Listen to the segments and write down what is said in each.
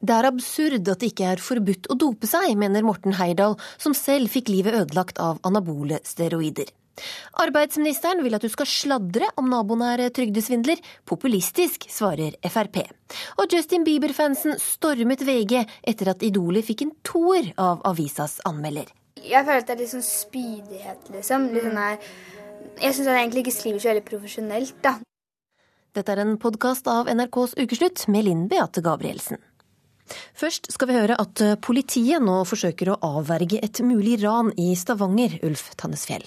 Det er absurd at det ikke er forbudt å dope seg, mener Morten Heyerdahl, som selv fikk livet ødelagt av anabole steroider. Arbeidsministeren vil at du skal sladre om naboen er trygdesvindler. Populistisk, svarer Frp. Og Justin Bieber-fansen stormet VG etter at Idolet fikk en toer av avisas anmelder. Jeg føler at det er litt sånn spydighet, liksom. Litt sånn her Jeg syns han egentlig ikke skriver så veldig profesjonelt, da. Dette er en podkast av NRKs Ukeslutt med Linn Beate Gabrielsen. Først skal vi høre at eh, politiet nå forsøker å avverge et mulig ran i Stavanger, Ulf Tannesfjell.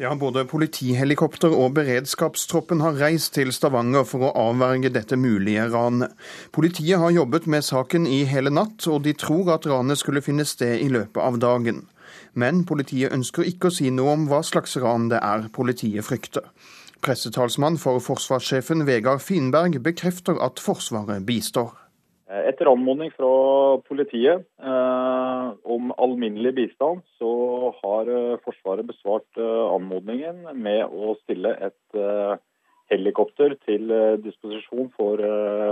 Ja, Både politihelikopter og beredskapstroppen har reist til Stavanger for å avverge dette mulige ranet. Politiet har jobbet med saken i hele natt, og de tror at ranet skulle finne sted i løpet av dagen. Men politiet ønsker ikke å si noe om hva slags ran det er politiet frykter. Pressetalsmann for forsvarssjefen Vegard Finberg bekrefter at Forsvaret bistår. Eh, etter anmodning fra politiet eh, om alminnelig bistand, så har eh, Forsvaret besvart eh, anmodningen med å stille et eh, helikopter til disposisjon for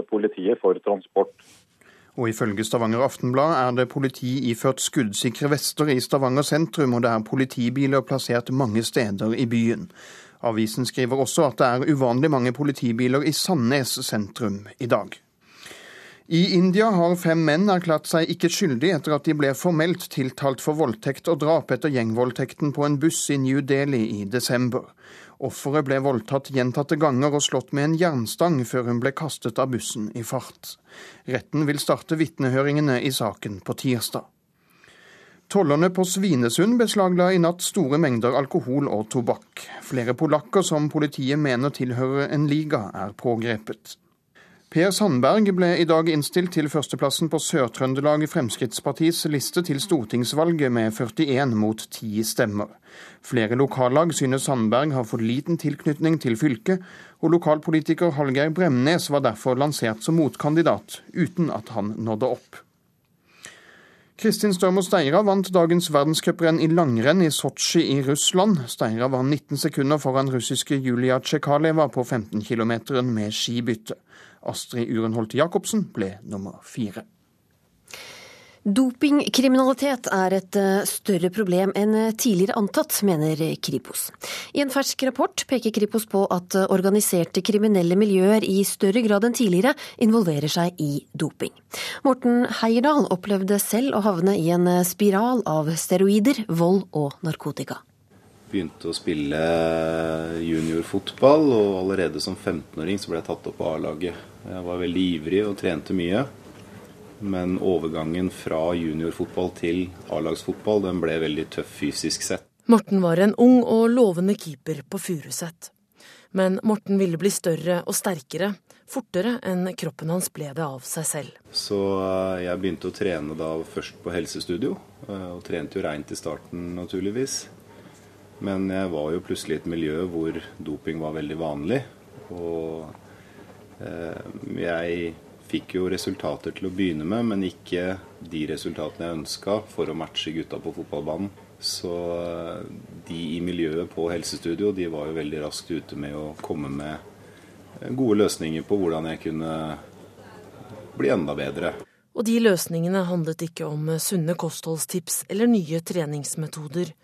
politiet for transport. Og Ifølge Stavanger Aftenblad er det politi iført skuddsikre vester i Stavanger sentrum, og det er politibiler plassert mange steder i byen. Avisen skriver også at det er uvanlig mange politibiler i Sandnes sentrum i dag. I India har fem menn erklært seg ikke skyldig etter at de ble formelt tiltalt for voldtekt og drap etter gjengvoldtekten på en buss i New Delhi i desember. Offeret ble voldtatt gjentatte ganger og slått med en jernstang før hun ble kastet av bussen i fart. Retten vil starte vitnehøringene i saken på tirsdag. Tollerne på Svinesund beslagla i natt store mengder alkohol og tobakk. Flere polakker som politiet mener tilhører en liga, er pågrepet. Per Sandberg ble i dag innstilt til førsteplassen på Sør-Trøndelag Fremskrittspartis liste til stortingsvalget med 41 mot 10 stemmer. Flere lokallag synes Sandberg har for liten tilknytning til fylket, og lokalpolitiker Hallgeir Bremnes var derfor lansert som motkandidat, uten at han nådde opp. Kristin Størmo Steira vant dagens verdenscuprenn i langrenn i Sotsji i Russland. Steira var 19 sekunder foran russiske Julia Tsjekaleva på 15 km med skibytte. Astrid Urenholt Jacobsen ble nummer fire. Dopingkriminalitet er et eh, større problem enn tidligere antatt, mener Kripos. I en fersk rapport peker Kripos på at organiserte kriminelle miljøer i større grad enn tidligere involverer seg i doping. Morten Heierdal opplevde selv å havne i en spiral av steroider, vold og narkotika begynte å spille juniorfotball, og allerede som 15-åring så ble jeg tatt opp på A-laget. Jeg var veldig ivrig og trente mye. Men overgangen fra juniorfotball til A-lagsfotball den ble veldig tøff fysisk sett. Morten var en ung og lovende keeper på Furuset. Men Morten ville bli større og sterkere, fortere enn kroppen hans ble det av seg selv. Så eh, jeg begynte å trene da først på helsestudio, eh, og trente jo reint i starten naturligvis. Men jeg var jo plutselig i et miljø hvor doping var veldig vanlig. Og eh, jeg fikk jo resultater til å begynne med, men ikke de resultatene jeg ønska for å matche gutta på fotballbanen. Så eh, de i miljøet på helsestudio de var jo veldig raskt ute med å komme med eh, gode løsninger på hvordan jeg kunne bli enda bedre. Og de løsningene handlet ikke om sunne kostholdstips eller nye treningsmetoder.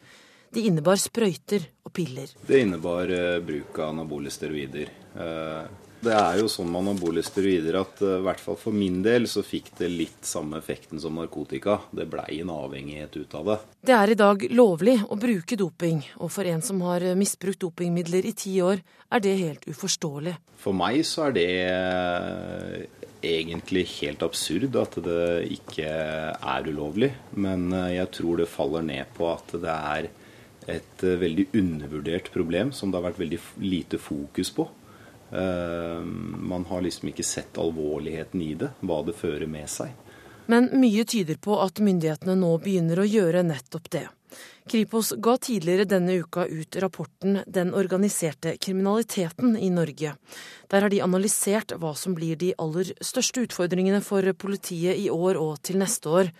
De innebar sprøyter og piller. Det innebar uh, bruk av anabole steroider. Uh, det er jo sånn med anabole steroider at uh, i hvert fall for min del så fikk det litt samme effekten som narkotika. Det blei en avhengighet ut av det. Det er i dag lovlig å bruke doping, og for en som har misbrukt dopingmidler i ti år, er det helt uforståelig. For meg så er det egentlig helt absurd at det ikke er ulovlig. Men jeg tror det faller ned på at det er et uh, veldig undervurdert problem som det har vært veldig lite fokus på. Uh, man har liksom ikke sett alvorligheten i det, hva det fører med seg. Men mye tyder på at myndighetene nå begynner å gjøre nettopp det. Kripos ga tidligere denne uka ut rapporten 'Den organiserte kriminaliteten i Norge'. Der har de analysert hva som blir de aller største utfordringene for politiet i år og til neste år.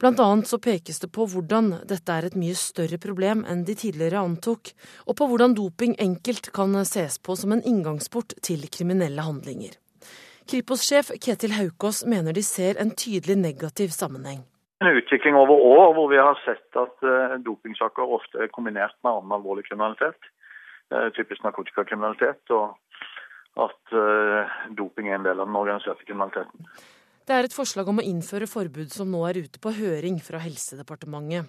Blant annet så pekes det på hvordan dette er et mye større problem enn de tidligere antok, og på hvordan doping enkelt kan ses på som en inngangsport til kriminelle handlinger. Kripos-sjef Ketil Haukås mener de ser en tydelig negativ sammenheng. En utvikling over år hvor vi har sett at uh, dopingsaker ofte er kombinert med annen alvorlig kriminalitet, uh, typisk narkotikakriminalitet, og at uh, doping er en del av den organiserte kriminaliteten. Det er et forslag om å innføre forbud som nå er ute på høring fra Helsedepartementet.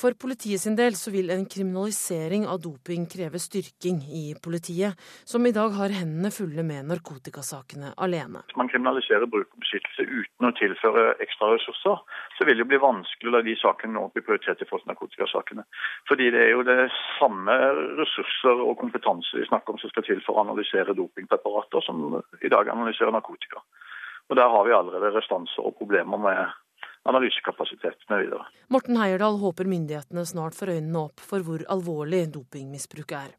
For politiet sin del så vil en kriminalisering av doping kreve styrking i politiet, som i dag har hendene fulle med narkotikasakene alene. Hvis man kriminaliserer bruk og beskyttelse uten å tilføre ekstra ressurser, så vil det bli vanskelig å la de sakene nå bli prioritert i forhold til narkotikasakene. Fordi det er jo det samme ressurser og kompetanse vi snakker om som skal til for å analysere dopingpreparater, som i dag analyserer narkotika. Og Der har vi allerede restanser og problemer med analysekapasitet mv. Morten Heierdal håper myndighetene snart får øynene opp for hvor alvorlig dopingmisbruk er.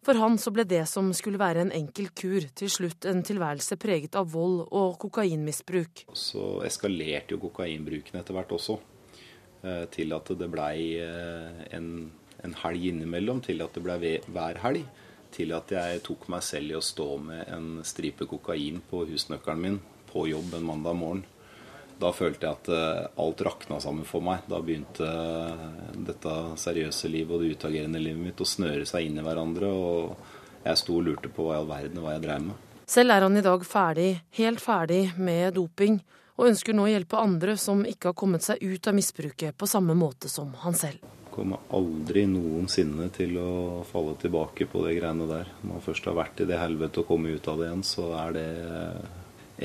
For han så ble det som skulle være en enkel kur, til slutt en tilværelse preget av vold og kokainmisbruk. Så eskalerte jo kokainbruken etter hvert også, eh, til at det blei eh, en, en helg innimellom, til at det blei hver helg. Til at jeg tok meg selv i å stå med en stripe kokain på husnøkkelen min på jobb en mandag morgen da følte jeg at eh, alt rakna sammen for meg. Da begynte eh, dette seriøse livet og det utagerende livet mitt å snøre seg inn i hverandre. Og jeg sto og lurte på hva i all verden hva jeg dreiv med. Selv er han i dag ferdig, helt ferdig med doping, og ønsker nå å hjelpe andre som ikke har kommet seg ut av misbruket på samme måte som han selv. Kommer aldri noensinne til å falle tilbake på de greiene der. Når man først har vært i det helvete og komme ut av det igjen, så er det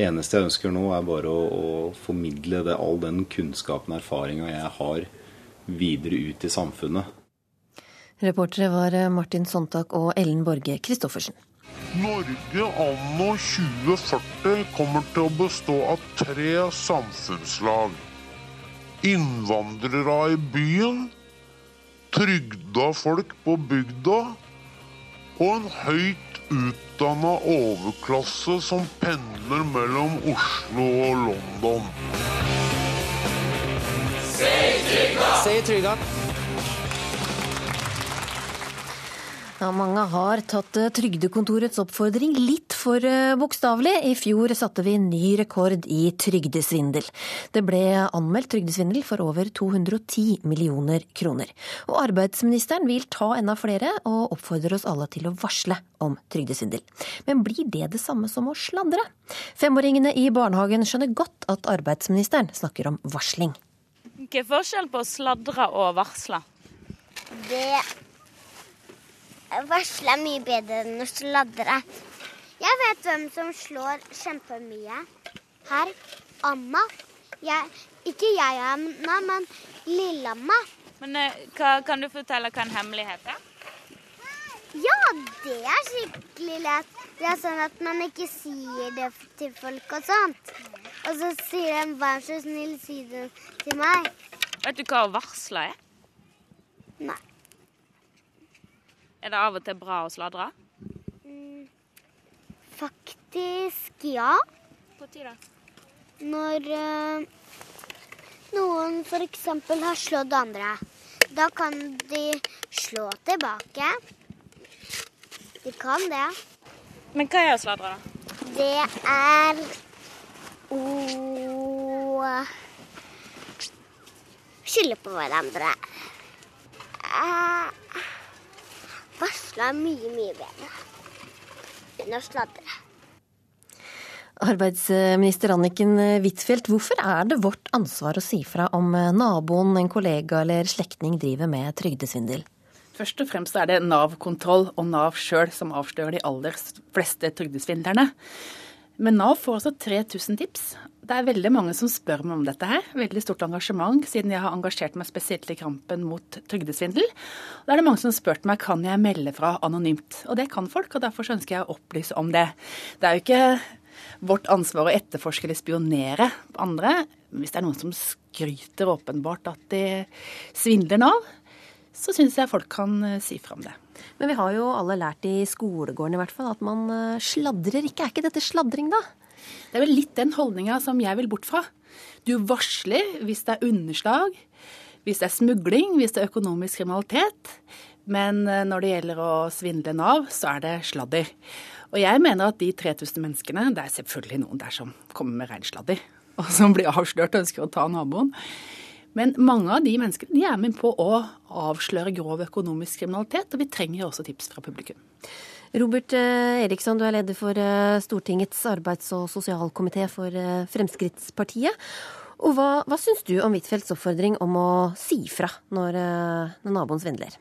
eneste jeg ønsker nå, er bare å, å formidle det, all den kunnskapen og erfaringa jeg har, videre ut i samfunnet. Reportere var Martin Sontak og Ellen Borge Christoffersen. Norge anno 2040 kommer til å bestå av tre samfunnslag. Innvandrere i byen, trygda folk på bygda og en høyt utdanna overklasse som pendler mellom Oslo og London. Se trygga! Ja, mange har tatt eh, Trygdekontorets oppfordring litt for eh, bokstavelig. I fjor satte vi ny rekord i trygdesvindel. Det ble anmeldt trygdesvindel for over 210 millioner kroner. Og arbeidsministeren vil ta enda flere, og oppfordrer oss alle til å varsle om trygdesvindel. Men blir det det samme som å sladre? Femåringene i barnehagen skjønner godt at arbeidsministeren snakker om varsling. Hva er forskjellen på å sladre og varsle? Det Varsle er mye bedre enn å sladre. Jeg vet hvem som slår kjempemye her. Amma. Jeg, ikke jeg Anna, men Lilleamma. Men eh, hva, Kan du fortelle hva en hemmelighet er? Ja, det er skikkelig lett. Det er sånn at man ikke sier det til folk og sånt. Og så sier de 'vær så snill, si det til meg'. Vet du hva varsla er? Nei. Er det av og til bra å sladre? Mm, faktisk ja. Når da? Når uh, noen f.eks. har slått andre. Da kan de slå tilbake. De kan det. Men hva er å sladre, da? Det er å skylde på hverandre. Uh, Varsle er mye, mye bedre enn å sladre. Arbeidsminister Anniken Huitfeldt, hvorfor er det vårt ansvar å si fra om naboen, en kollega eller slektning driver med trygdesvindel? Først og fremst er det Nav-kontroll og Nav sjøl som avslører de aller fleste trygdesvindlerne. Men Nav får også 3000 tips. Det er veldig mange som spør meg om dette her. Veldig stort engasjement, siden jeg har engasjert meg spesielt i kampen mot trygdesvindel. Da er det mange som har spurt meg kan jeg melde fra anonymt. Og det kan folk, og derfor ønsker jeg å opplyse om det. Det er jo ikke vårt ansvar å etterforske eller spionere på andre. Hvis det er noen som skryter åpenbart at de svindler Nav, så syns jeg folk kan eh, si fra om det. Men vi har jo alle lært i skolegården i hvert fall at man eh, sladrer ikke. Er ikke dette sladring, da? Det er vel litt den holdninga som jeg vil bort fra. Du varsler hvis det er underslag, hvis det er smugling, hvis det er økonomisk kriminalitet. Men eh, når det gjelder å svindle Nav, så er det sladder. Og jeg mener at de 3000 menneskene, det er selvfølgelig noen der som kommer med reinsladder, og som blir avslørt og ønsker å ta naboen. Men mange av de menneskene de er med på å avsløre grov økonomisk kriminalitet, og vi trenger også tips fra publikum. Robert eh, Eriksson, du er leder for eh, Stortingets arbeids- og sosialkomité for eh, Fremskrittspartiet. Og hva, hva syns du om Huitfeldts oppfordring om å si fra når, når naboen svindler?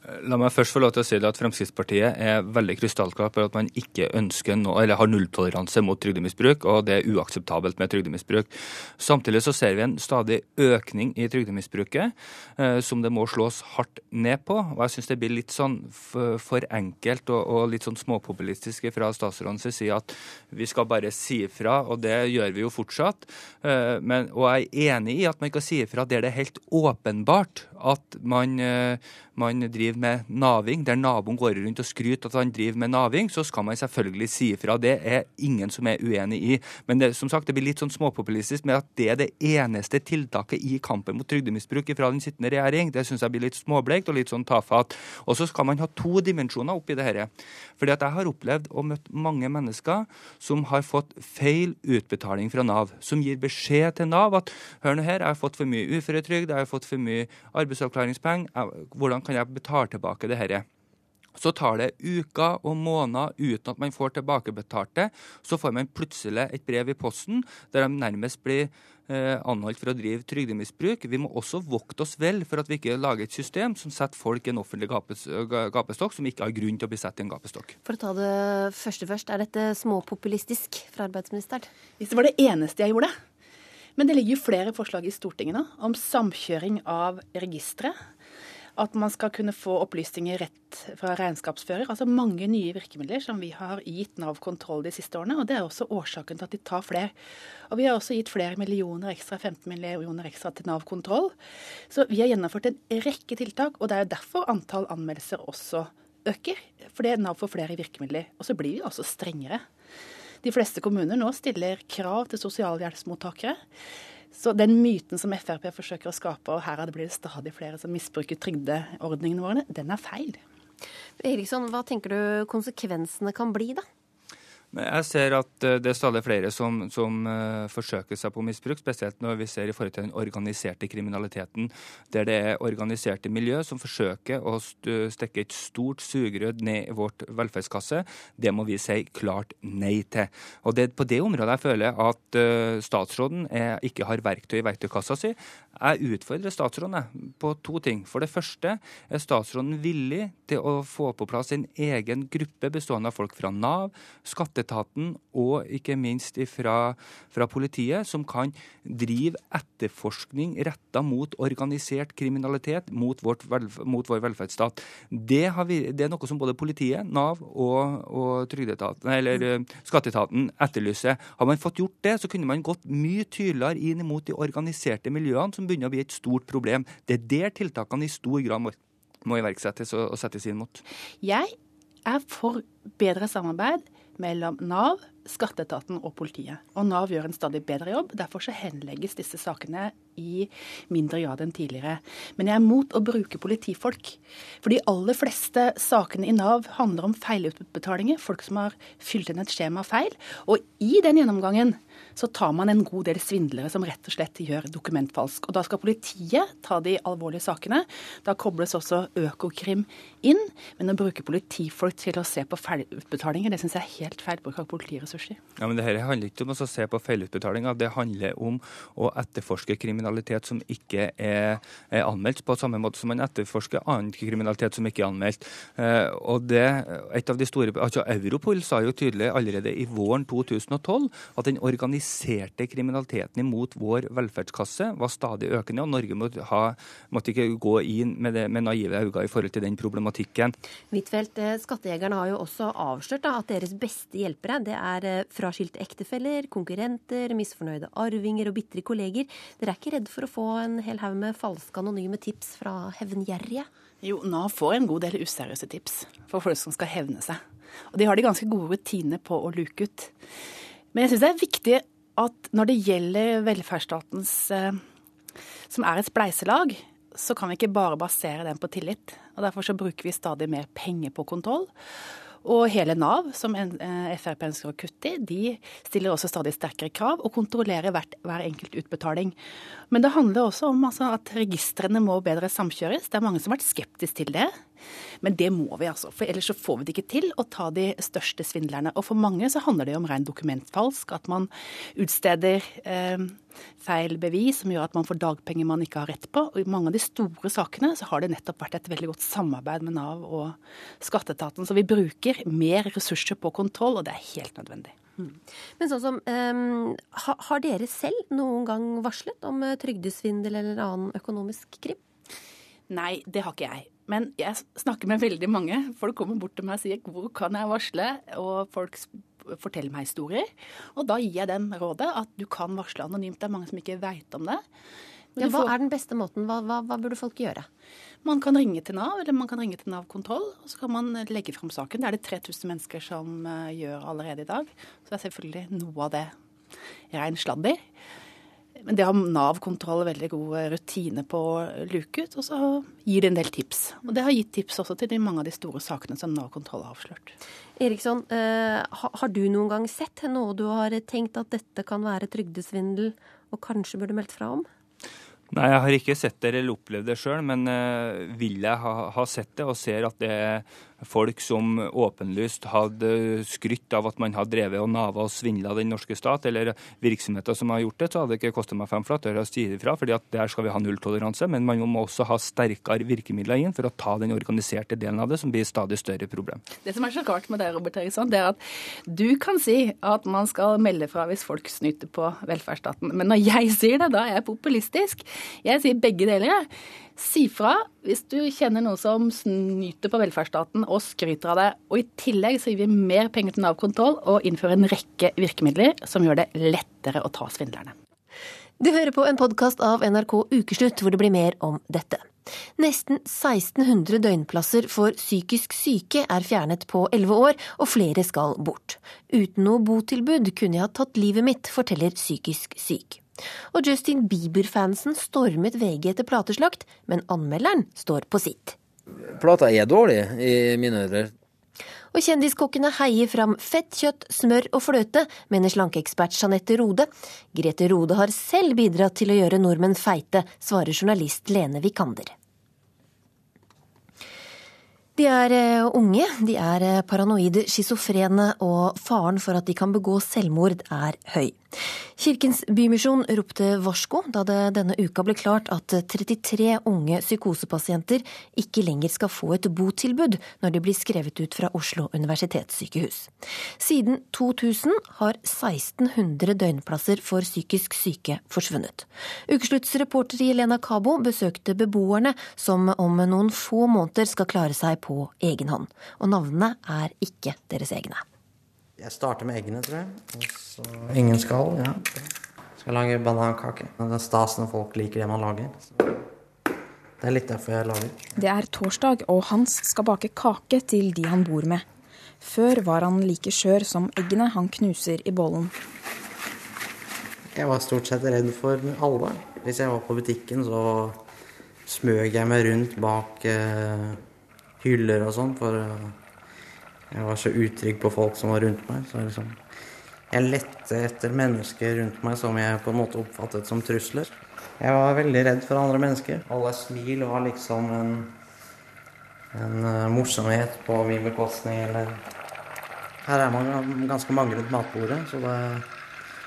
La meg først få lov til å si at Fremskrittspartiet er veldig krystallklar på at man ikke ønsker noe, eller har nulltoleranse mot trygdemisbruk, og det er uakseptabelt med trygdemisbruk. Samtidig så ser vi en stadig økning i trygdemisbruket, eh, som det må slås hardt ned på. og Jeg syns det blir litt sånn for enkelt og, litt sånn småpopulistiske fra statsrådens side at vi skal bare si ifra, og det gjør vi jo fortsatt. Eh, men, og jeg er enig i at man kan si ifra der det er helt åpenbart at man, eh, man driver med naving, der naboen går rundt og skryter at han driver med naving, så skal man selvfølgelig si ifra. Det er ingen som er uenig i. Men det, som sagt, det blir litt sånn småpopulistisk med at det er det eneste tiltaket i kampen mot trygdemisbruk fra den sittende regjering. Det syns jeg blir litt småblekt og litt sånn tafatt. Og så skal man ha to dimensjoner oppi det dette. Fordi at jeg har opplevd og møtt mange mennesker som har fått feil utbetaling fra Nav. Som gir beskjed til Nav at hør nå her, jeg har fått for mye uføretrygd, jeg har fått for mye arbeidsavklaringspenger, hvordan kan jeg betale tilbake det dette? Så tar det uker og måneder uten at man får tilbakebetalt det. Så får man plutselig et brev i posten der de nærmest blir eh, anholdt for å drive trygdemisbruk. Vi må også vokte oss vel for at vi ikke lager et system som setter folk i en offentlig gapes, gapestokk som ikke har grunn til å bli satt i en gapestokk. For å ta det første først, er dette småpopulistisk fra arbeidsministeren? Hvis det var det eneste jeg gjorde. Men det ligger jo flere forslag i Stortinget nå om samkjøring av registre at man skal kunne få opplysninger rett fra regnskapsfører. Altså mange nye virkemidler som vi har gitt Nav kontroll de siste årene. og Det er også årsaken til at de tar flere. Og Vi har også gitt flere millioner ekstra, 15 millioner ekstra til Nav kontroll. Så vi har gjennomført en rekke tiltak, og det er derfor antall anmeldelser også øker. Fordi Nav får flere virkemidler. Og så blir vi også strengere. De fleste kommuner nå stiller krav til sosialhjelpsmottakere. Så den myten som Frp forsøker å skape, og her blir det stadig flere som misbruker trygdeordningene våre, den er feil. Eriksson, hva tenker du konsekvensene kan bli, da? Jeg ser at eh, det er stadig flere som, som uh, forsøker seg på misbruk, spesielt når vi ser i forhold til den organiserte kriminaliteten, der det er organiserte miljø som forsøker å stikke et stort sugerød ned i vårt velferdskasse. Det må vi si klart nei til. Og Det er på det området jeg føler at uh, statsråden er, ikke har verktøy i verktøykassa si. Jeg utfordrer statsråden på to ting. For det første er statsråden villig til å få på plass en egen gruppe bestående av folk fra Nav, skatte skatteetaten og ikke minst fra, fra politiet, som kan drive etterforskning retta mot organisert kriminalitet mot, velf mot vår velferdsstat. Det, vi, det, er noe som både politiet, Nav og, og eller, eh, skatteetaten etterlyser. Har man fått gjort det, så kunne man gått mye tydeligere inn mot de organiserte miljøene, som begynner å bli et stort problem. Det er der tiltakene i stor grad må, må iverksettes og, settes inn mot. Jeg er for bedre samarbeid mellom Nav, skatteetaten og politiet. Og Nav gjør en stadig bedre jobb. Derfor så henlegges disse sakene i mindre grad enn tidligere. Men jeg er mot å bruke politifolk. For de aller fleste sakene i Nav handler om feilutbetalinger. Folk som har fylt inn et skjema feil. Og i den gjennomgangen så tar man en god del svindlere som rett og slett gjør dokumentfalsk. Og da skal politiet ta de alvorlige sakene. Da kobles også Økokrim inn. Men å bruke politifolk til å se på feilutbetalinger, det syns jeg er helt feil bruk av politiressurser. Ja, men det her handler ikke om å se på feilutbetalinger, det handler om å etterforske kriminalitet som ikke er, er, anmeldt, på samme måte som man etterforsker annen kriminalitet som ikke er anmeldt. Eh, og det, et av de store, altså Europol sa jo tydelig allerede i våren 2012 at den organiserte kriminaliteten imot vår velferdskasse var stadig økende, og Norge måtte, ha, måtte ikke gå inn med, det, med naive øyne i forhold til den problematikken. Huitfeldt, eh, skattejegerne har jo også avslørt da, at deres beste hjelpere det er eh, fraskilte ektefeller, konkurrenter, misfornøyde arvinger og bitre kolleger. Dere er ikke redd for å få en hel haug med falske anonyme tips fra hevngjerrige? Jo, Nav får en god del useriøse tips for folk som skal hevne seg. Og de har de ganske gode rutiner på å luke ut. Men jeg syns det er viktig at når det gjelder velferdsstatens eh, som er et spleiselag, så kan vi ikke bare basere den på tillit. Og Derfor så bruker vi stadig mer penger på kontroll. Og hele Nav, som eh, Frp ønsker å kutte i, de stiller også stadig sterkere krav og kontrollerer hvert, hver enkelt utbetaling. Men det handler også om altså, at registrene må bedre samkjøres. Det er mange som har vært skeptiske til det. Men det må vi, altså. For ellers så får vi det ikke til å ta de største svindlerne. Og for mange så handler det om ren dokumentfalsk. At man utsteder eh, feil bevis som gjør at man får dagpenger man ikke har rett på. Og I mange av de store sakene så har det nettopp vært et veldig godt samarbeid med Nav og skatteetaten. Så vi bruker mer ressurser på kontroll, og det er helt nødvendig. Mm. Men sånn som, um, Har dere selv noen gang varslet om eh, trygdesvindel eller annen økonomisk krim? Nei, det har ikke jeg. Men jeg snakker med veldig mange. Folk kommer bort til meg og sier 'hvor kan jeg varsle?' Og folk forteller meg historier. Og da gir jeg dem rådet at du kan varsle anonymt. Det er mange som ikke veit om det. Ja, hva får... er den beste måten? Hva, hva, hva, burde folk gjøre? Man kan ringe til Nav, eller man kan ringe til Nav kontroll. Og så kan man legge fram saken. Det er det 3000 mennesker som uh, gjør allerede i dag. Så det er selvfølgelig noe av det rein sladder. Men det har Nav-kontroll veldig god rutine på å luke ut, og så gir det en del tips. Og det har gitt tips også til de mange av de store sakene som Nav-kontroll har avslørt. Eriksson, eh, har du noen gang sett noe du har tenkt at dette kan være trygdesvindel, og kanskje burde meldt fra om? Nei, jeg har ikke sett det eller opplevd det sjøl, men uh, vil jeg ha, ha, sett det og ser at det er folk som åpenlyst hadde skrytt av at man hadde drevet og nava og svindla den norske stat, eller virksomheter som har gjort det, så hadde det ikke kostet meg fem flatt å si ifra, fordi der skal vi ha nulltoleranse. Men man må også ha sterkere virkemidler inn for å ta den organiserte delen av det, som blir stadig større problem. Det som er så rart med det, Robert Eriksson, det er at du kan si at man skal melde fra hvis folk snyter på velferdsstaten. Men når jeg sier det, da er jeg populistisk. Jeg sier begge deler. jeg. Si fra hvis du kjenner noen som snyter på velferdsstaten og skryter av det. Og i tillegg så gir vi mer penger til Nav-kontroll og innfører en rekke virkemidler som gjør det lettere å ta svindlerne. Du hører på en podkast av NRK Ukeslutt hvor det blir mer om dette. Nesten 1600 døgnplasser for psykisk syke er fjernet på 11 år, og flere skal bort. Uten noe botilbud kunne jeg ha tatt livet mitt, forteller psykisk syk. Og Justin Bieber-fansen stormet VG etter plateslakt, men anmelderen står på sitt. Plata er dårlig, i mine øyne. Og kjendiskokkene heier fram fett kjøtt, smør og fløte, mener slankeekspert Jeanette Rode. Grete Rode har selv bidratt til å gjøre nordmenn feite, svarer journalist Lene Vikander. De er eh, unge, de er eh, paranoide, schizofrene, og faren for at de kan begå selvmord er høy. Kirkens Bymisjon ropte varsko da det denne uka ble klart at 33 unge psykosepasienter ikke lenger skal få et botilbud når de blir skrevet ut fra Oslo universitetssykehus. Siden 2000 har 1600 døgnplasser for psykisk syke forsvunnet. Ukesluttsreporter Jelena Cabo besøkte beboerne som om noen få måneder skal klare seg på egen hånd. Og navnene er ikke deres egne. Jeg starter med eggene, tror jeg. Så, ingen skall. ja. Skal lage banankake. Det er stas når folk liker det man lager. Det er litt derfor jeg lager. Det er torsdag, og Hans skal bake kake til de han bor med. Før var han like skjør som eggene han knuser i bollen. Jeg var stort sett redd for alle. Hvis jeg var på butikken, så smøg jeg meg rundt bak uh, hyller og sånn for uh, jeg var så utrygg på folk som var rundt meg. Så liksom, jeg lette etter mennesker rundt meg som jeg på en måte oppfattet som trusler. Jeg var veldig redd for andre mennesker. Alle smil var liksom en, en uh, morsomhet på min bekostning. Eller Her er man ganske mange rundt matbordet, så det,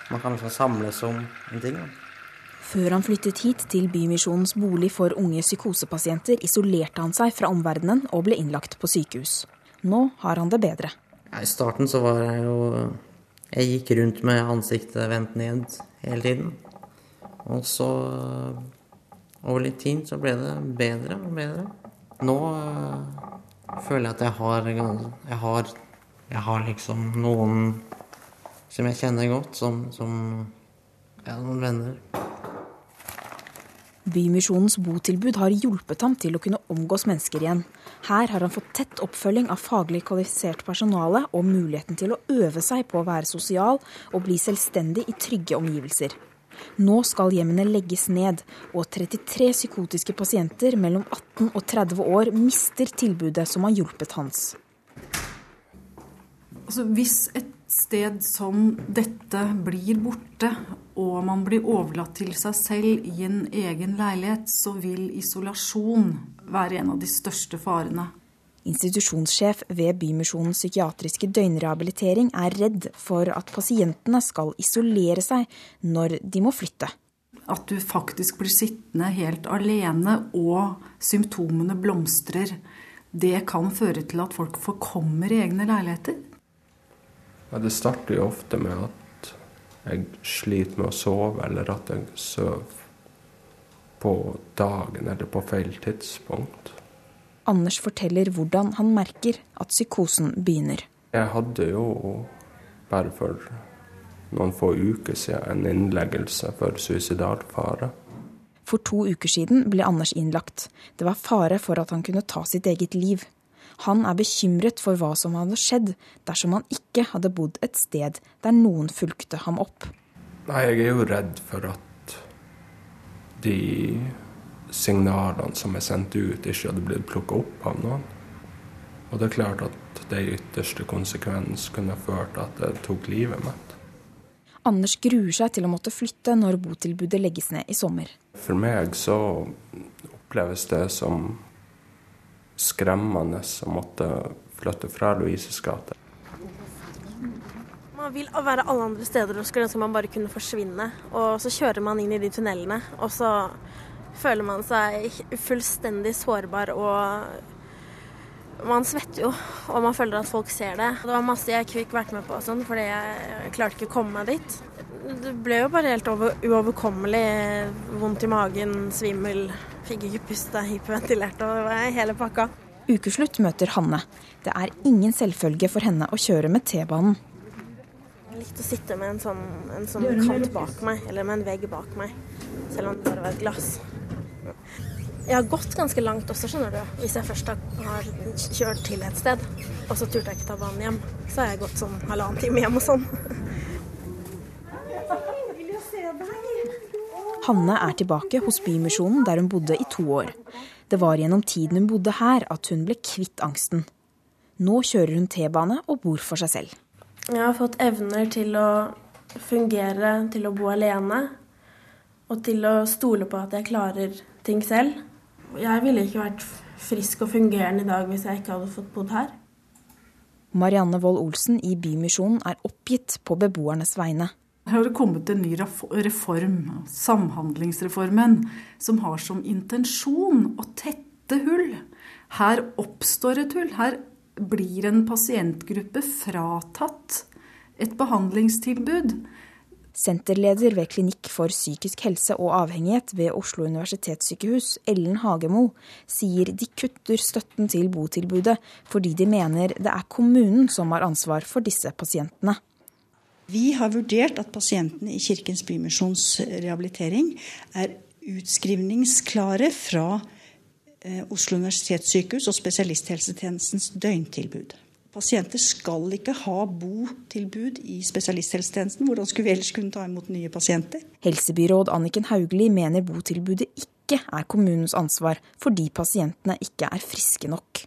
man kan liksom samles om en ting. Da. Før han flyttet hit til Bymisjonens bolig for unge psykosepasienter, isolerte han seg fra omverdenen og ble innlagt på sykehus. Nå har han det bedre. I starten så var jeg jo Jeg gikk rundt med ansiktet vendt ned hele tiden. Og så over litt tid så ble det bedre og bedre. Nå øh, føler jeg at jeg har, jeg har Jeg har liksom noen som jeg kjenner godt, som, som ja, noen venner. Bymisjonens botilbud har hjulpet ham til å kunne omgås mennesker igjen. Her har han fått tett oppfølging av faglig kvalifisert personale og muligheten til å øve seg på å være sosial og bli selvstendig i trygge omgivelser. Nå skal hjemmene legges ned, og 33 psykotiske pasienter mellom 18 og 30 år mister tilbudet som har hjulpet Hans. Altså, hvis et sted som dette blir borte, og man blir overlatt til seg selv i en egen leilighet, så vil isolasjon være en av de største farene. Institusjonssjef ved Bymisjonens psykiatriske døgnrehabilitering er redd for at pasientene skal isolere seg når de må flytte. At du faktisk blir sittende helt alene og symptomene blomstrer, det kan føre til at folk forkommer i egne leiligheter. Det starter jo ofte med at jeg sliter med å sove, eller at jeg sover på dagen eller på feil tidspunkt. Anders forteller hvordan han merker at psykosen begynner. Jeg hadde jo bare for noen få uker siden en innleggelse for suicidalfare. For to uker siden ble Anders innlagt. Det var fare for at han kunne ta sitt eget liv. Han er bekymret for hva som hadde skjedd dersom han ikke hadde bodd et sted der noen fulgte ham opp. Nei, jeg er jo redd for at de signalene som er sendt ut, ikke hadde blitt plukka opp av noen. Og det er klart at det i ytterste konsekvens kunne ført til at det tok livet mitt. Anders gruer seg til å måtte flytte når botilbudet legges ned i sommer. For meg så oppleves det som skremmende å måtte flytte fra Louises gate. Man vil være alle andre steder og skulle ønske man bare kunne forsvinne. Og så kjører man inn i de tunnelene, og så føler man seg fullstendig sårbar og man svetter jo, og man føler at folk ser det. Det var masse jeg ikke fikk vært med på, sånn, fordi jeg klarte ikke å komme meg dit. Det ble jo bare helt over, uoverkommelig. Vondt i magen, svimmel, fikk ikke puste, hyperventilert og det var hele pakka. Ukeslutt møter Hanne. Det er ingen selvfølge for henne å kjøre med T-banen. Jeg likte å sitte med en sånn, en sånn kant bak meg, eller med en vegg bak meg. Selv om det bare var et glass. Jeg har gått ganske langt også, skjønner du. Hvis jeg først har kjørt til et sted, og så turte jeg ikke ta banen hjem, så har jeg gått sånn halvannen time hjem og sånn. Hanne er tilbake hos Bymisjonen der hun bodde i to år. Det var gjennom tiden hun bodde her at hun ble kvitt angsten. Nå kjører hun T-bane og bor for seg selv. Jeg har fått evner til å fungere, til å bo alene. Og til å stole på at jeg klarer ting selv. Jeg ville ikke vært frisk og fungerende i dag hvis jeg ikke hadde fått bodd her. Marianne Wold Olsen i Bymisjonen er oppgitt på beboernes vegne. Her har det kommet en ny reform, Samhandlingsreformen, som har som intensjon å tette hull. Her oppstår et hull. Her blir en pasientgruppe fratatt et behandlingstilbud. Senterleder ved Klinikk for psykisk helse og avhengighet ved Oslo universitetssykehus, Ellen Hagemo, sier de kutter støtten til botilbudet fordi de mener det er kommunen som har ansvar for disse pasientene. Vi har vurdert at pasientene i Kirkens Bymisjons rehabilitering er utskrivningsklare fra Oslo universitetssykehus og spesialisthelsetjenestens døgntilbud. Pasienter skal ikke ha botilbud i spesialisthelsetjenesten. Hvordan skulle vi ellers kunne ta imot nye pasienter? Helsebyråd Anniken Hauglie mener botilbudet ikke er kommunens ansvar fordi pasientene ikke er friske nok.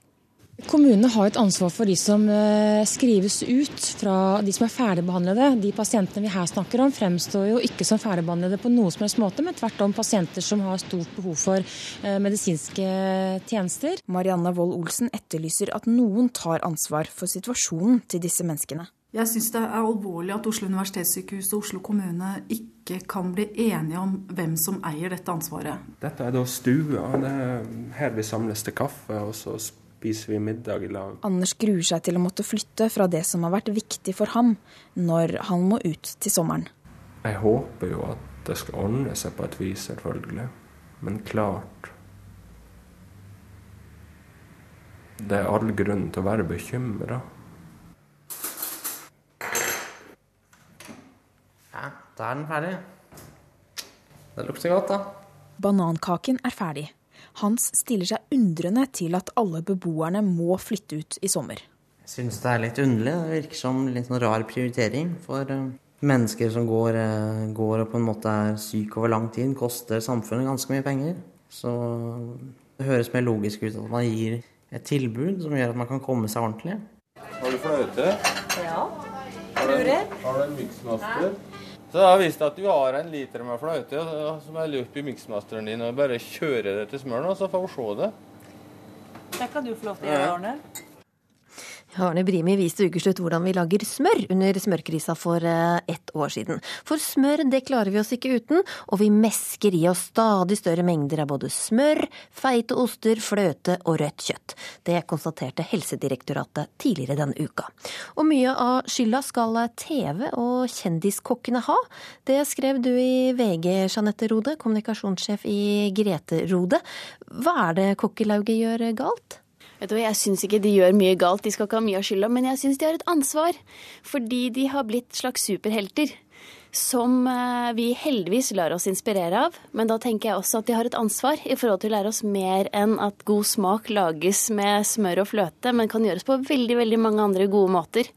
Kommunene har et ansvar for de som skrives ut fra de som er ferdigbehandlede. De pasientene vi her snakker om fremstår jo ikke som ferdigbehandlede på noen som helst måte, men tvert om pasienter som har stort behov for medisinske tjenester. Marianne Wold Olsen etterlyser at noen tar ansvar for situasjonen til disse menneskene. Jeg syns det er alvorlig at Oslo universitetssykehus og Oslo kommune ikke kan bli enige om hvem som eier dette ansvaret. Dette er da stua. Det er her vi samles til kaffe. og så spiser vi middag i lag. Anders gruer seg til å måtte flytte fra det som har vært viktig for ham når han må ut til sommeren. Jeg håper jo at det skal ordne seg på et vis, selvfølgelig. Men klart Det er all grunn til å være bekymra. Ja, da er den ferdig. Det lukter godt, da. Banankaken er ferdig. Hans stiller seg undrende til at alle beboerne må flytte ut i sommer. Jeg syns det er litt underlig. Det virker som en litt sånn rar prioritering. For mennesker som går, går og på en måte er syke over lang tid, koster samfunnet ganske mye penger. Så det høres mer logisk ut at man gir et tilbud som gjør at man kan komme seg ordentlig. Har du fløyte? Ja. Har du, har du en miksmaster? Så da Hvis at du har en liter med fløte som er løpt i miksmasteren din, og bare kjører det til smøren, så får vi se det. Det kan du få lov til å gjøre, Arne. Arne Brimi viste ukeslutt hvordan vi lager smør under smørkrisa for eh, ett år siden. For smør det klarer vi oss ikke uten, og vi mesker i oss stadig større mengder av både smør, feite oster, fløte og rødt kjøtt. Det konstaterte Helsedirektoratet tidligere denne uka. Og mye av skylda skal TV og kjendiskokkene ha. Det skrev du i VG, Jeanette Rode, kommunikasjonssjef i Grete Rode. Hva er det kokkelauget gjør galt? Jeg syns ikke de gjør mye galt, de skal ikke ha mye av skylda, men jeg syns de har et ansvar. Fordi de har blitt slags superhelter. Som eh, vi heldigvis lar oss inspirere av. Men da tenker jeg også at de har et ansvar i forhold til å lære oss mer enn at god smak lages med smør og fløte, men kan gjøres på veldig veldig mange andre gode måter.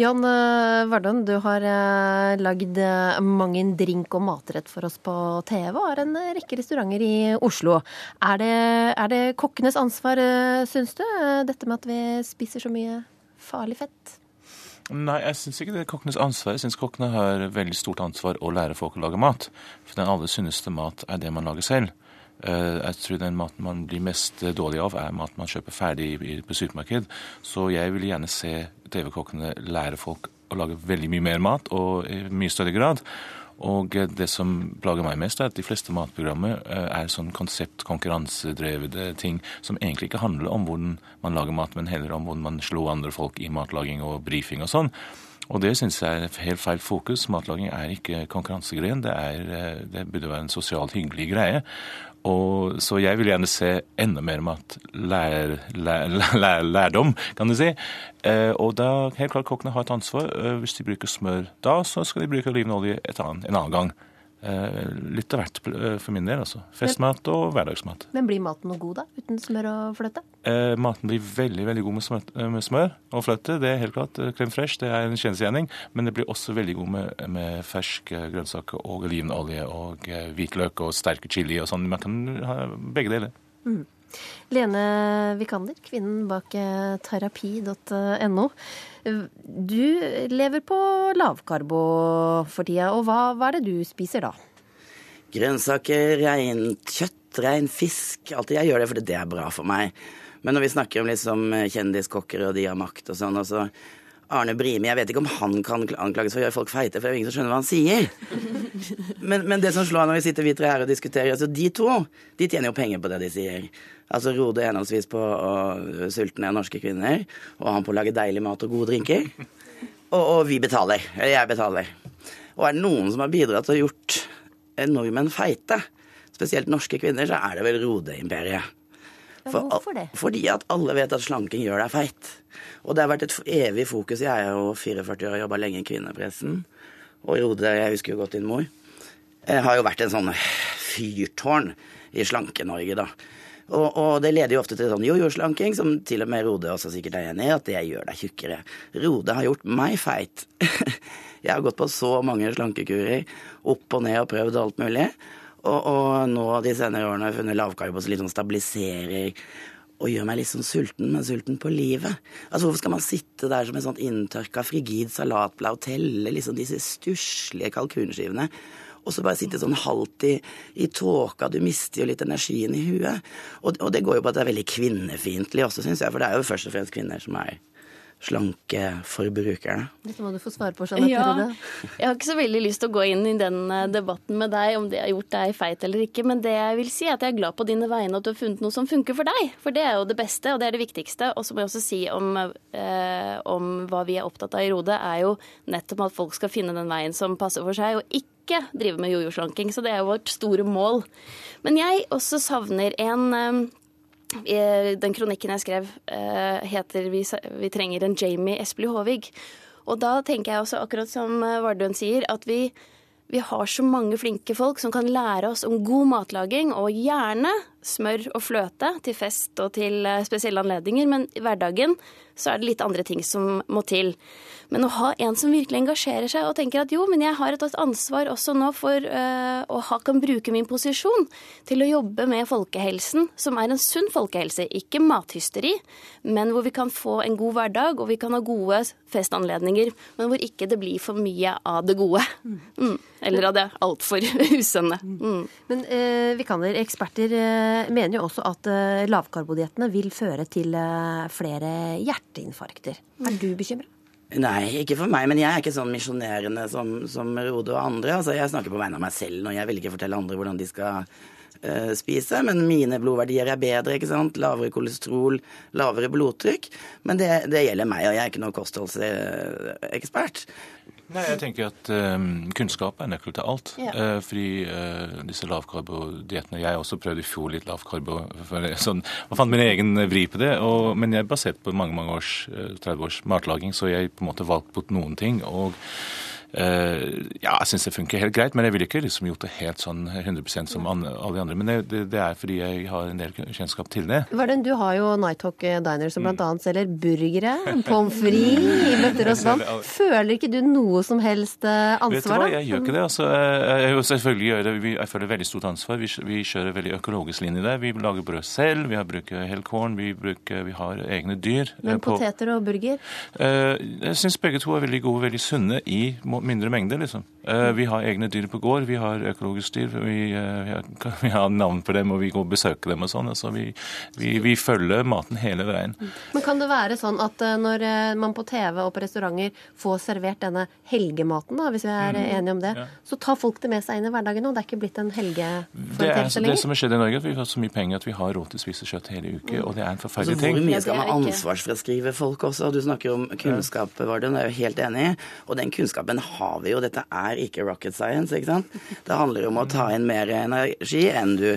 Jan eh, Vardøen, du har eh, lagd mange drink og matrett for oss på TV og har en rekke restauranter i Oslo. Er det, er det kokkenes ansvar, syns du, dette med at vi spiser så mye farlig fett? Nei, jeg syns ikke det er kokkenes ansvar. Jeg syns kokkene har veldig stort ansvar å lære folk å lage mat. For den aller sunneste mat er det man lager selv. Eh, jeg tror den maten man blir mest dårlig av, er mat man kjøper ferdig på supermarked. Så jeg vil gjerne se TV-kokkene lære folk å lage veldig mye mer mat, og i mye større grad. Og det som plager meg mest, er at de fleste matprogrammer eh, er sånn konsept-konkurransedrevede ting som egentlig ikke handler om hvordan man lager mat, men heller om hvordan man slår andre folk i matlaging og brifing og sånn. Og det syns jeg er helt feil fokus. Matlaging er ikke konkurransegren. Det, er, eh, det burde være en sosialt hyggelig greie. Og, så jeg vil gjerne se enda mer mat. Lær, lær, lær, lærdom, kan du si. Eh, og da helt klart kokkene har et ansvar. Eh, hvis de bruker smør da, så skal de bruke olivenolje en annen gang. Eh, litt av hvert eh, for min del, altså. Festmat og hverdagsmat. Men blir maten noe god, da? Uten smør og fløte? Eh, maten blir veldig veldig god med smør, eh, med smør, og fløte. Det er helt klart. Crème fresh det er en kjensgjerning. Men det blir også veldig god med, med ferske grønnsaker og olivenolje og hvitløk og sterke chili og sånn. Man kan ha begge deler. Mm. Lene Vikander, kvinnen bak terapi.no. Du lever på lavkarbo for tida, og hva, hva, er det du spiser da? Grønnsaker, reint kjøtt, rein fisk. Alltid jeg gjør det fordi det er bra for meg. Men når vi snakker om liksom kjendiskokker og de har makt og sånn, og så Arne Brimi, jeg vet ikke om han kan anklages for å gjøre folk feite, for det er jo ingen som skjønner hva han sier. Men, men det som slår når vi sitter vi tre her og diskuterer, altså de to de tjener jo penger på det de sier. Altså Rode henholdsvis på å sulte ned norske kvinner, og han på å lage deilig mat og gode drinker. Og, og vi betaler. Eller jeg betaler. Og er det noen som har bidratt å gjort nordmenn feite, spesielt norske kvinner, så er det vel Rode-imperiet. For, Hvorfor det? Fordi at alle vet at slanking gjør deg feit. Og det har vært et evig fokus. Jeg er jo 44 år og har jobba lenge i kvinnepressen. Og Rode, jeg husker jo godt din mor, jeg har jo vært en sånn fyrtårn i Slanke-Norge, da. Og, og, det leder jo ofte til sånn jojo-slanking, som til og med Rode også sikkert er enig i, at det gjør deg tjukkere. Rode har gjort meg feit. jeg har gått på så mange slankekurer, opp og ned og prøvd alt mulig. Og, og nå de senere årene har jeg funnet lavkarbo som litt sånn stabiliserer og gjør meg litt sånn sulten, men sulten på livet. Altså Hvorfor skal man sitte der som en sånn inntørka frigid salatblad og telle liksom disse stusslige kalkunskivene? og så bare sitte sånn halvt i, i tåka. Du mister jo litt energien i huet. Og, og, det går jo på at det er veldig kvinnefiendtlig også, syns jeg. For det er jo først og fremst kvinner som er slanke forbrukerne. Dette må du få svare på, Jeanette ja, Rode. Jeg har ikke så veldig lyst til å gå inn i den eh, debatten med deg om det har gjort deg feit eller ikke, men det jeg vil si er at jeg er glad på dine vegne at du har funnet noe som funker for deg. For det er jo det beste, og det er det viktigste. Og så må jeg også si om, eh, om hva vi er opptatt av i Rode, er jo nettopp at folk skal finne den veien som passer for seg, og ikke drive med jojo-slanking. Så det er jo vårt store mål. Men jeg også savner en eh, den kronikken jeg skrev, eh, heter vi, vi trenger en Jamie Espelid Håvig'. Og da tenker jeg også, akkurat som eh, Vardøen sier, at vi, vi, har så mange flinke folk som kan lære oss om god matlaging, og gjerne smør og fløte til fest og til eh, spesielle anledninger, men i hverdagen så er det litt andre ting som må til. Men å ha en som virkelig engasjerer seg og tenker at jo, men jeg har et ansvar også nå for uh, å ha, kan bruke min posisjon til å jobbe med folkehelsen, som er en sunn folkehelse. Ikke mathysteri, men hvor vi kan få en god hverdag og vi kan ha gode festanledninger, men hvor ikke det blir for mye av det gode. Mm. Eller av det altfor usunne. Mm. Men eh, vikaner, eksperter eh, mener jo også at eh, lavkarbodiettene vil føre til eh, flere hjerteinfarkter. Er du bekymra? Nei, ikke for meg, men jeg er ikke sånn misjonerende som, som Rode og andre. Altså, jeg snakker på vegne av meg selv når jeg vil ikke fortelle andre hvordan de skal spise. Men mine blodverdier er bedre, ikke sant. Lavere kolesterol, lavere blodtrykk. Men det, det gjelder meg, og jeg er ikke noen kostholdsekspert. Nei, jeg tenker at um, Kunnskap er nøkkel til alt. Ja. Uh, fordi uh, disse lavkarbodiettene Jeg også prøvde i fjor litt lavkarbo. Sånn, og fant min egen vri på det. Og, men jeg er basert på mange mange års, uh, 30 års matlaging, så jeg på en måte valgte bort noen ting. og ja, jeg syns det funker helt greit, men jeg ville ikke liksom gjort det helt sånn 100% som alle de andre. Men det, det, er fordi jeg har en del kjennskap til det. Varden, du har jo Nighthawk Diner som bl.a. selger burgere, pommes frites bøtter og sånn. Føler ikke du noe som helst ansvar? da? Vet du hva, jeg gjør ikke det. Altså, jeg, selvfølgelig gjør det. Jeg føler veldig stort ansvar. Vi, vi kjører veldig økologisk linje der. Vi lager brød selv, vi har bruker helkorn, vi, bruker, vi har egne dyr. Men poteter og burger? Jeg syns begge to er veldig gode, veldig sunne i mindre mengder, liksom. Uh, vi har egne dyr på gård, vi har økologisk dyr, vi, uh, vi, har, vi, har, navn på dem og vi går og besøker dem og sånn. Altså, vi, vi, vi, følger maten hele veien. Men kan det være sånn at uh, når man på TV og på restauranter får servert denne helgematen, da, hvis vi er mm. enige om det, ja. så tar folk det med seg inn i hverdagen og det er ikke blitt en helgeforeteelse lenger? Det som har skjedd i Norge, at vi har så mye penger at vi har råd til å spise kjøtt hele uke, og det er en forferdelig altså, ting. Hvor mye skal man ansvarsfraskrive folk også? Du snakker om kunnskap, Varden, det er jo helt enig i. Og den kunnskapen har vi jo. Dette er ikke rocket science, ikke sant. Det handler om å ta inn mer energi enn du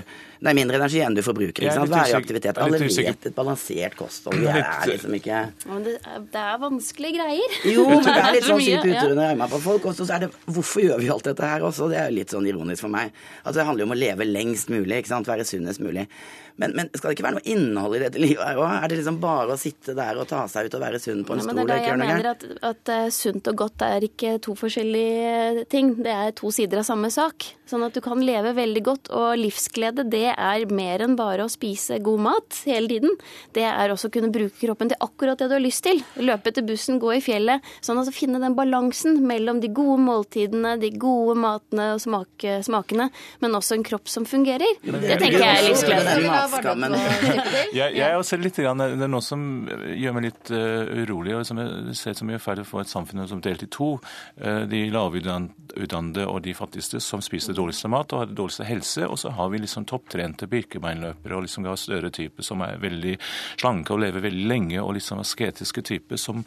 Nei, mindre energi enn du forbruker. ikke sant? I aktivitet. Alle vet et balansert kosthold. Vi er liksom ikke Men det er, det er vanskelige greier. Jo, men det er litt sånn sykt puter under armene på folk. Og så er det Hvorfor gjør vi alt dette her også? Det er jo litt sånn ironisk for meg. Altså, det handler jo om å leve lengst mulig, ikke sant. Være sunnest mulig. Men, men, skal det ikke være noe innhold i dette livet her òg? Er det liksom bare å sitte der og ta seg ut og være sunn på en ja, stol? Det er det jeg mener at, at uh, sunt og godt er ikke to forskjellige ting. Det er to sider av samme sak. Sånn at du kan leve veldig godt. Og livsglede, det er mer enn bare å spise god mat hele tiden. Det er også å kunne bruke kroppen til akkurat det du har lyst til. Løpe til bussen, gå i fjellet. Sånn at finne den balansen mellom de gode måltidene, de gode matene og smak, smakene, men også en kropp som fungerer. Det, det tenker jeg er livsglede matskammen. jeg, jeg er også litt, det er noe som gjør meg litt uh, urolig. og som jeg ser som mye feil å få et samfunn som delt i to. Uh, de lavutdannede og de fattigste som spiser dårligste mat og har dårligste helse. Og så har vi liksom topptrente birkebeinløpere og liksom større typer som er veldig slanke og lever veldig lenge, og liksom asketiske typer som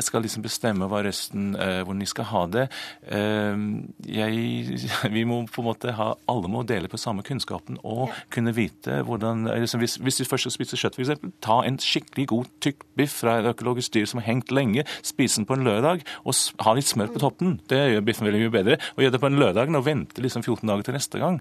skal liksom bestemme hva resten, eh, hvordan de skal ha det. Jeg, vi må på en måte ha, Alle må dele på samme kunnskapen og kunne vite hvordan liksom, hvis, hvis, du først skal spise kjøtt, f.eks., ta en skikkelig god tykk biff fra et økologisk dyr som har hengt lenge, spise den på en lørdag og ha litt smør på toppen. Det gjør biffen veldig mye bedre. Og gjør det på en lørdag og vente liksom 14 dager til neste gang.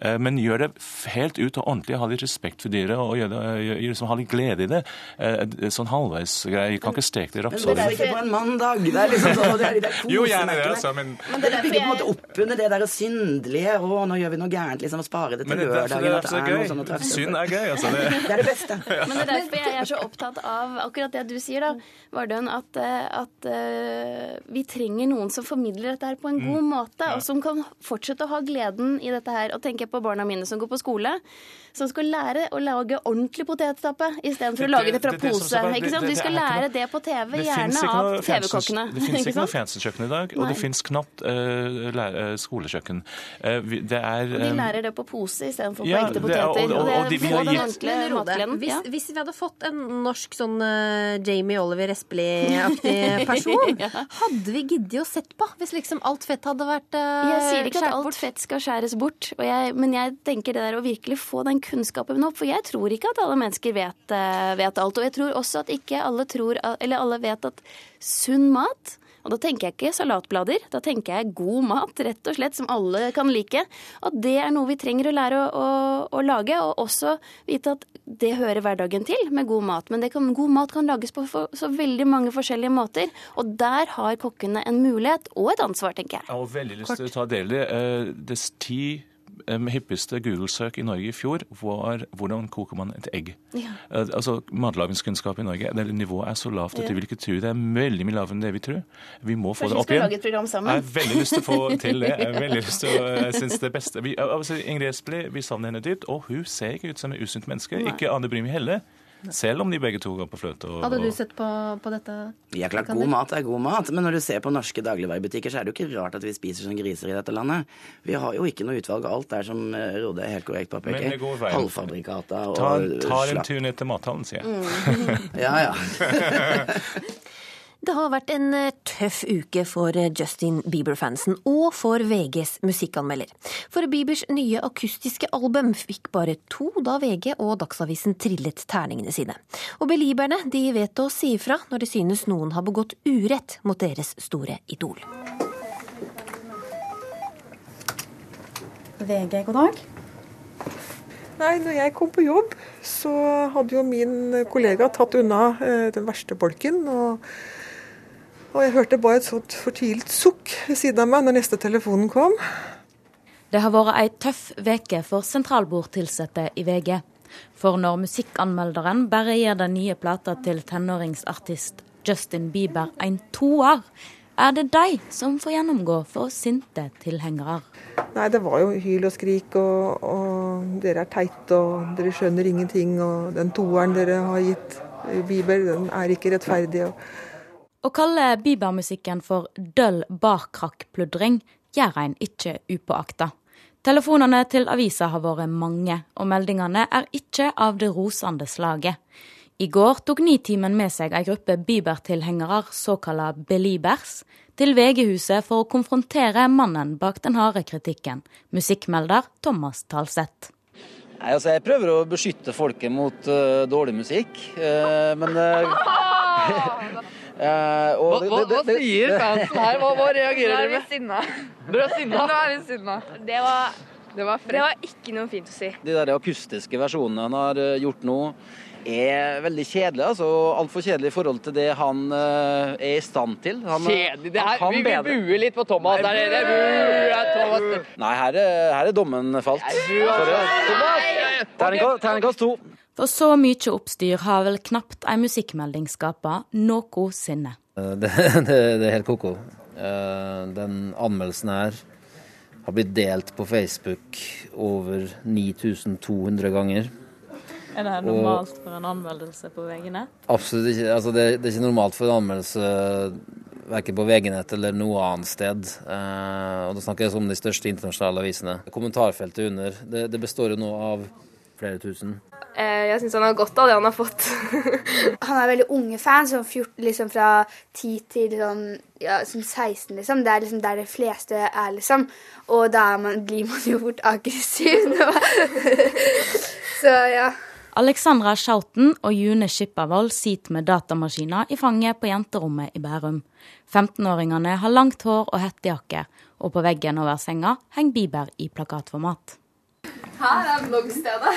Eh, men gjør det helt ut og ordentlig, ha litt respekt for dyret og gjøre, det, gjør, liksom, ha litt glede i det. Eh, sånn jeg Kan ikke steke det i rapsolje. Men det er ikke på en mandag. Det er liksom sånn, det er, det er jo, gjerne det, altså, men... men det bygger på en måte opp under det der syndelige. Å, nå gjør vi noe gærent, liksom, og sparer det til lørdagen. Det er, det er, det sånn Synd er gøy, altså. Det, det er det beste. Men det er derfor jeg er så opptatt av akkurat det du sier, da, Vardøen, at, at uh, vi trenger noen som formidler dette her på en god Mm. måte, og som kan fortsette å ha gleden i dette her. Og tenker jeg på barna mine som går på skole, skole som skal lære å lage ordentlig potetstappe istedenfor å lage det fra pose. ikke sant? De skal lære det på TV, gjerne av TV-kokkene. Det finnes ikke noe fancy-kjøkken i dag, og det finnes knapt uh, skolekjøkken. Uh, det er de lærer det på pose istedenfor på ekte er- poteter. og- og- Og og de- det har den gitt- ordentlige Men hvis, hvis vi hadde fått en norsk sånn eh, Jamie Oliver Espelid-aktig person, hadde vi giddet å sett på hvis liksom alt fett hadde vært uh, Jeg sier ikke at alt fett skal skjæres bort, og jeg, men jeg tenker det der å virkelig få den kunnskapen opp. For jeg tror ikke at alle mennesker vet, eh, vet alt. Og jeg tror også at ikke alle tror, eller alle vet at sunn mat Og da tenker jeg ikke salatblader, da tenker jeg god mat, rett og slett, som alle kan like. Og det er noe vi trenger å lære å, å, å lage, og også vite at det hører hverdagen til med god mat. Men kan, god mat kan lages på for, så veldig mange forskjellige måter, og der har kokkene en mulighet og et ansvar, tenker jeg. Jeg har veldig lyst til å ta del i eh, det ti um, hyppigste Google-søk i Norge i fjor var hvordan koker man et egg. Ja. Uh, altså Matlagingskunnskap i Norge, det nivået er så lavt at Ja. du vil ikke tro det er veldig mye lavere enn det vi tror. Vi må få Kanskje det vi skal lage et program sammen? Jeg har veldig lyst til å få til det. Jeg har veldig lyst til å, jeg synes det beste. Vi, altså, Ingrid Espelid, vi savner henne dypt, og hun ser ikke ut som en usunt menneske. Nei. Ikke Anne Brimi heller. Selv om de begge to går på fløte. Og, Hadde du sett på, på dette? Ja, klart, god mat er god mat, men når du ser på norske dagligvarebutikker, så er det jo ikke rart at vi spiser som griser i dette landet. Vi har jo ikke noe utvalg. Alt er som eh, Rode helt korrekt påpeker. Halvfabrikata og Ta, ta en tur ned til mathallen, sier jeg. Mm. Ja, ja. Det har vært en eh, tøff uke for eh, Justin Bieber-fansen og for VGs musikkanmelder. For Biebers nye akustiske album fikk bare to da VG og Dagsavisen trillet terningene sine. Og beliberne de vet å si ifra når de synes noen har begått urett mot deres store idol. VG, god dag. Nei, når jeg kom på jobb, så hadde jo min kollega tatt unna eh, den verste bolken. Og, og jeg hørte bare et sånt fortvilt sukk ved siden av meg når neste telefonen kom. Det har vært ei tøff veke for sentralbordtilsatte i VG. For når musikkanmelderen bare gir den nye plata til tenåringsartist Justin Bieber en toer, er det de som får gjennomgå for sinte tilhengere. Nei, det var jo hyl og skrik og, og dere er teite og dere skjønner ingenting og den toeren dere har gitt Bieber, den er ikke rettferdig. Og Å kalle Bieber-musikken for døll bakkrakk-pludring gjør en ikke upåakta. Telefonene til avisa har vært mange, og meldingene er ikke av det rosende slaget. I går tok Nitimen med seg ei gruppe Bieber-tilhengere, såkalla Beliebers, til VG-huset for å konfrontere mannen bak den harde kritikken, musikkmelder Thomas Talseth. Nei, altså Jeg prøver å beskytte folket mot uh, dårlig musikk, uh, men og Hva, det- hva, det- hva sier fansen her? Hva, hva reagerer Nå er dere vi med? sinna. Dere er sinna? Nå er vi sinna. Det var, Det var det var ikke noe fint å si. De der akustiske versjonene han har eh, gjort nå, er veldig kjedelig. altså Altfor kjedelig i forhold til det han uh, er i stand til. Han, eh, Kjedelig. Det her, vi, vi bue buer litt på Thomas. Nei, Det er, det er, er Thomas. Nei, her er, her er dommen falt. Terningkast to. For så mye oppstyr har vel knapt ei musikkmelding skapa noensinne. Eh, Det, det, det er helt ko-ko. Eh, Den anmeldelsen her har blitt delt på Facebook over 9200 ganger. Er det Og- normalt for en anmeldelse på VG-nett? Absolutt ikke. Altså det, det er ikke normalt for en anmeldelse verken på VG-nett eller noe annet sted. Eh, og da snakker jeg om de største internasjonale avisene. Kommentarfeltet under, det, det består jo nå av flere tusen. Eh, Jeg syns han har godt av det han har fått. Han er veldig unge fans, sånn 14, liksom fra 10 til sånn, ja, sånn 16, liksom. Det er liksom der de fleste er, liksom. Og da er man, blir man jo fort aggressiv. Så ja. Alexandra Schouten og June Skippervold sitter med datamaskiner i fanget på jenterommet i Bærum. 15-åringene har langt hår og hettejakke, og på veggen over senga henger Bieber i plakatformat. Her er bloggstedet.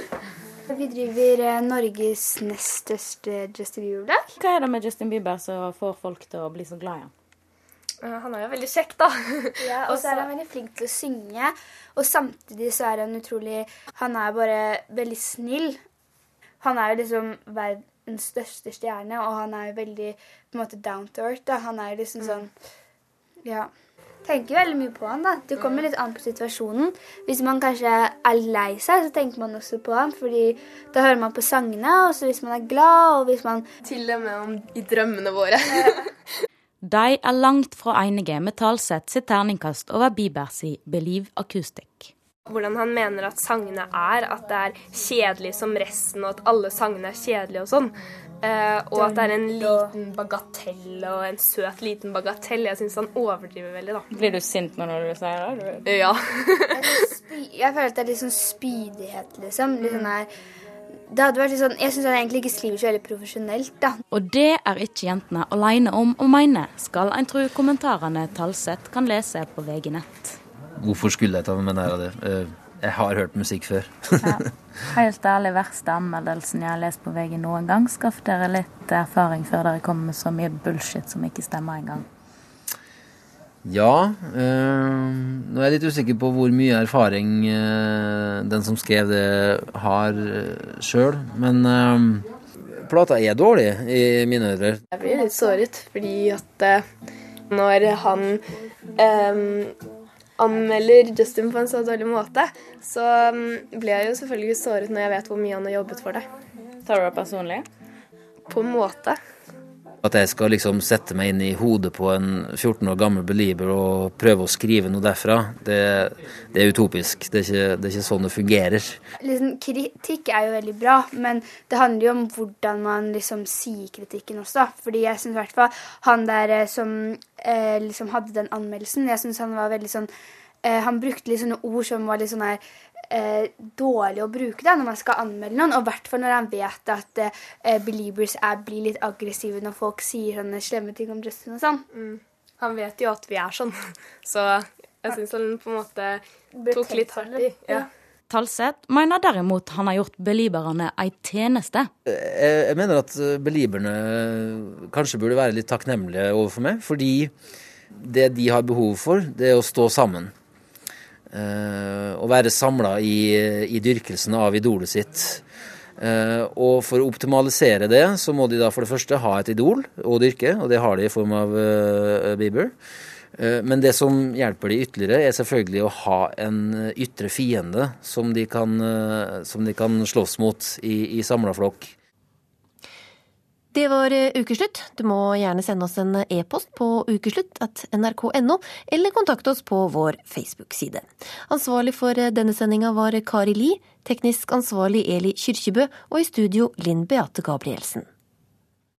Vi driver eh, Norges nest største Justin Bieber-blogg. Hva er det med Justin Bieber som får folk til å bli så glad i ham? Eh, Han er jo veldig kjekk, da. Ja, og så er han veldig flink til å synge. Og samtidig så er han utrolig Han er bare veldig snill. Han er jo liksom verdens største stjerne, og han er jo veldig på en måte down to earth. Da. Han er jo liksom sånn Ja. Tenker veldig mye på han, da. Det kommer litt an på situasjonen. Hvis man kanskje er lei seg, så tenker man også på han, fordi da hører man på sangene. Og så hvis man er glad, og hvis man Til og med om i drømmene våre. De er langt fra enige med Talseth sitt terningkast over Biebers i Believe Acoustic. Hvordan han mener at sangene er. At det er kjedelig som resten, og at alle sangene er kjedelige og sånn. Eh, og at det er en liten bagatell og en søt liten bagatell. Jeg syns han overdriver veldig, da. Blir du sint når du sier det? Ja. Jeg føler at det er litt sånn spydighet, liksom. Litt sånn her det hadde vært litt sånn, Jeg syns han egentlig ikke skriver så veldig profesjonelt, da. Og det er ikke jentene aleine om å mene, skal en tro kommentarene Talseth kan lese på VG nett. Hvorfor skulle jeg ta med nær av det? Eh, Jeg har hørt musikk før. Helt ærlig, verste anmeldelsen jeg har lest på VG noen gang. Skaff dere litt erfaring før dere kommer med så mye bullshit som ikke stemmer engang. Ja. Øh, nå er jeg litt usikker på hvor mye erfaring øh, den som skrev det, har øh, sjøl. Men øh, plata er dårlig i mine ører. Jeg blir litt såret fordi at eh, når han anmelder Justin på en så dårlig måte, så blir jeg jo selvfølgelig såret når jeg vet hvor mye han har jobbet for det. Tar du det personlig? På en måte. At jeg skal liksom sette meg inn i hodet på en 14 år gammel belieber og prøve å skrive noe derfra, det, det er utopisk. Det er, ikke, det er ikke sånn det fungerer. Liksom, kritikk er jo veldig bra, men det handler jo om hvordan man liksom sier kritikken også. Fordi jeg syns i hvert fall han der eh, som eh, liksom hadde den anmeldelsen, jeg syns han var veldig sånn eh, Han brukte litt sånne ord som var litt sånn her eh, dårlig å bruke da, når man skal anmelde noen. Og i hvert fall når han vet at eh, believers er, blir litt aggressive når folk sier sånne slemme ting om Justin og sånn. Mm. Han vet jo at vi er sånn, så jeg syns han på en måte tok litt hardt i. Ja. Talseth mener derimot han har gjort belieberne ei tjeneste. Jeg, jeg mener at belieberne kanskje burde være litt takknemlige overfor meg, fordi det de har behov for, det er å stå sammen. Eh, å være samla i, i dyrkelsen av idolet sitt. Eh, og for å optimalisere det, så må de da for det første ha et idol å dyrke, og det har de i form av uh, Bieber. Eh, Men det som hjelper de ytterligere, er selvfølgelig å ha en ytre fiende som de kan, eh, som de kan slåss mot i, i samla flokk. Det var eh, ukeslutt. Du må gjerne sende oss en e-post på ukeslutt at nrk.no, eller kontakte oss på vår Facebook-side. Ansvarlig for eh, denne sendinga var Kari Li, teknisk ansvarlig Eli Kyrkjebø, og i studio Linn Beate Gabrielsen.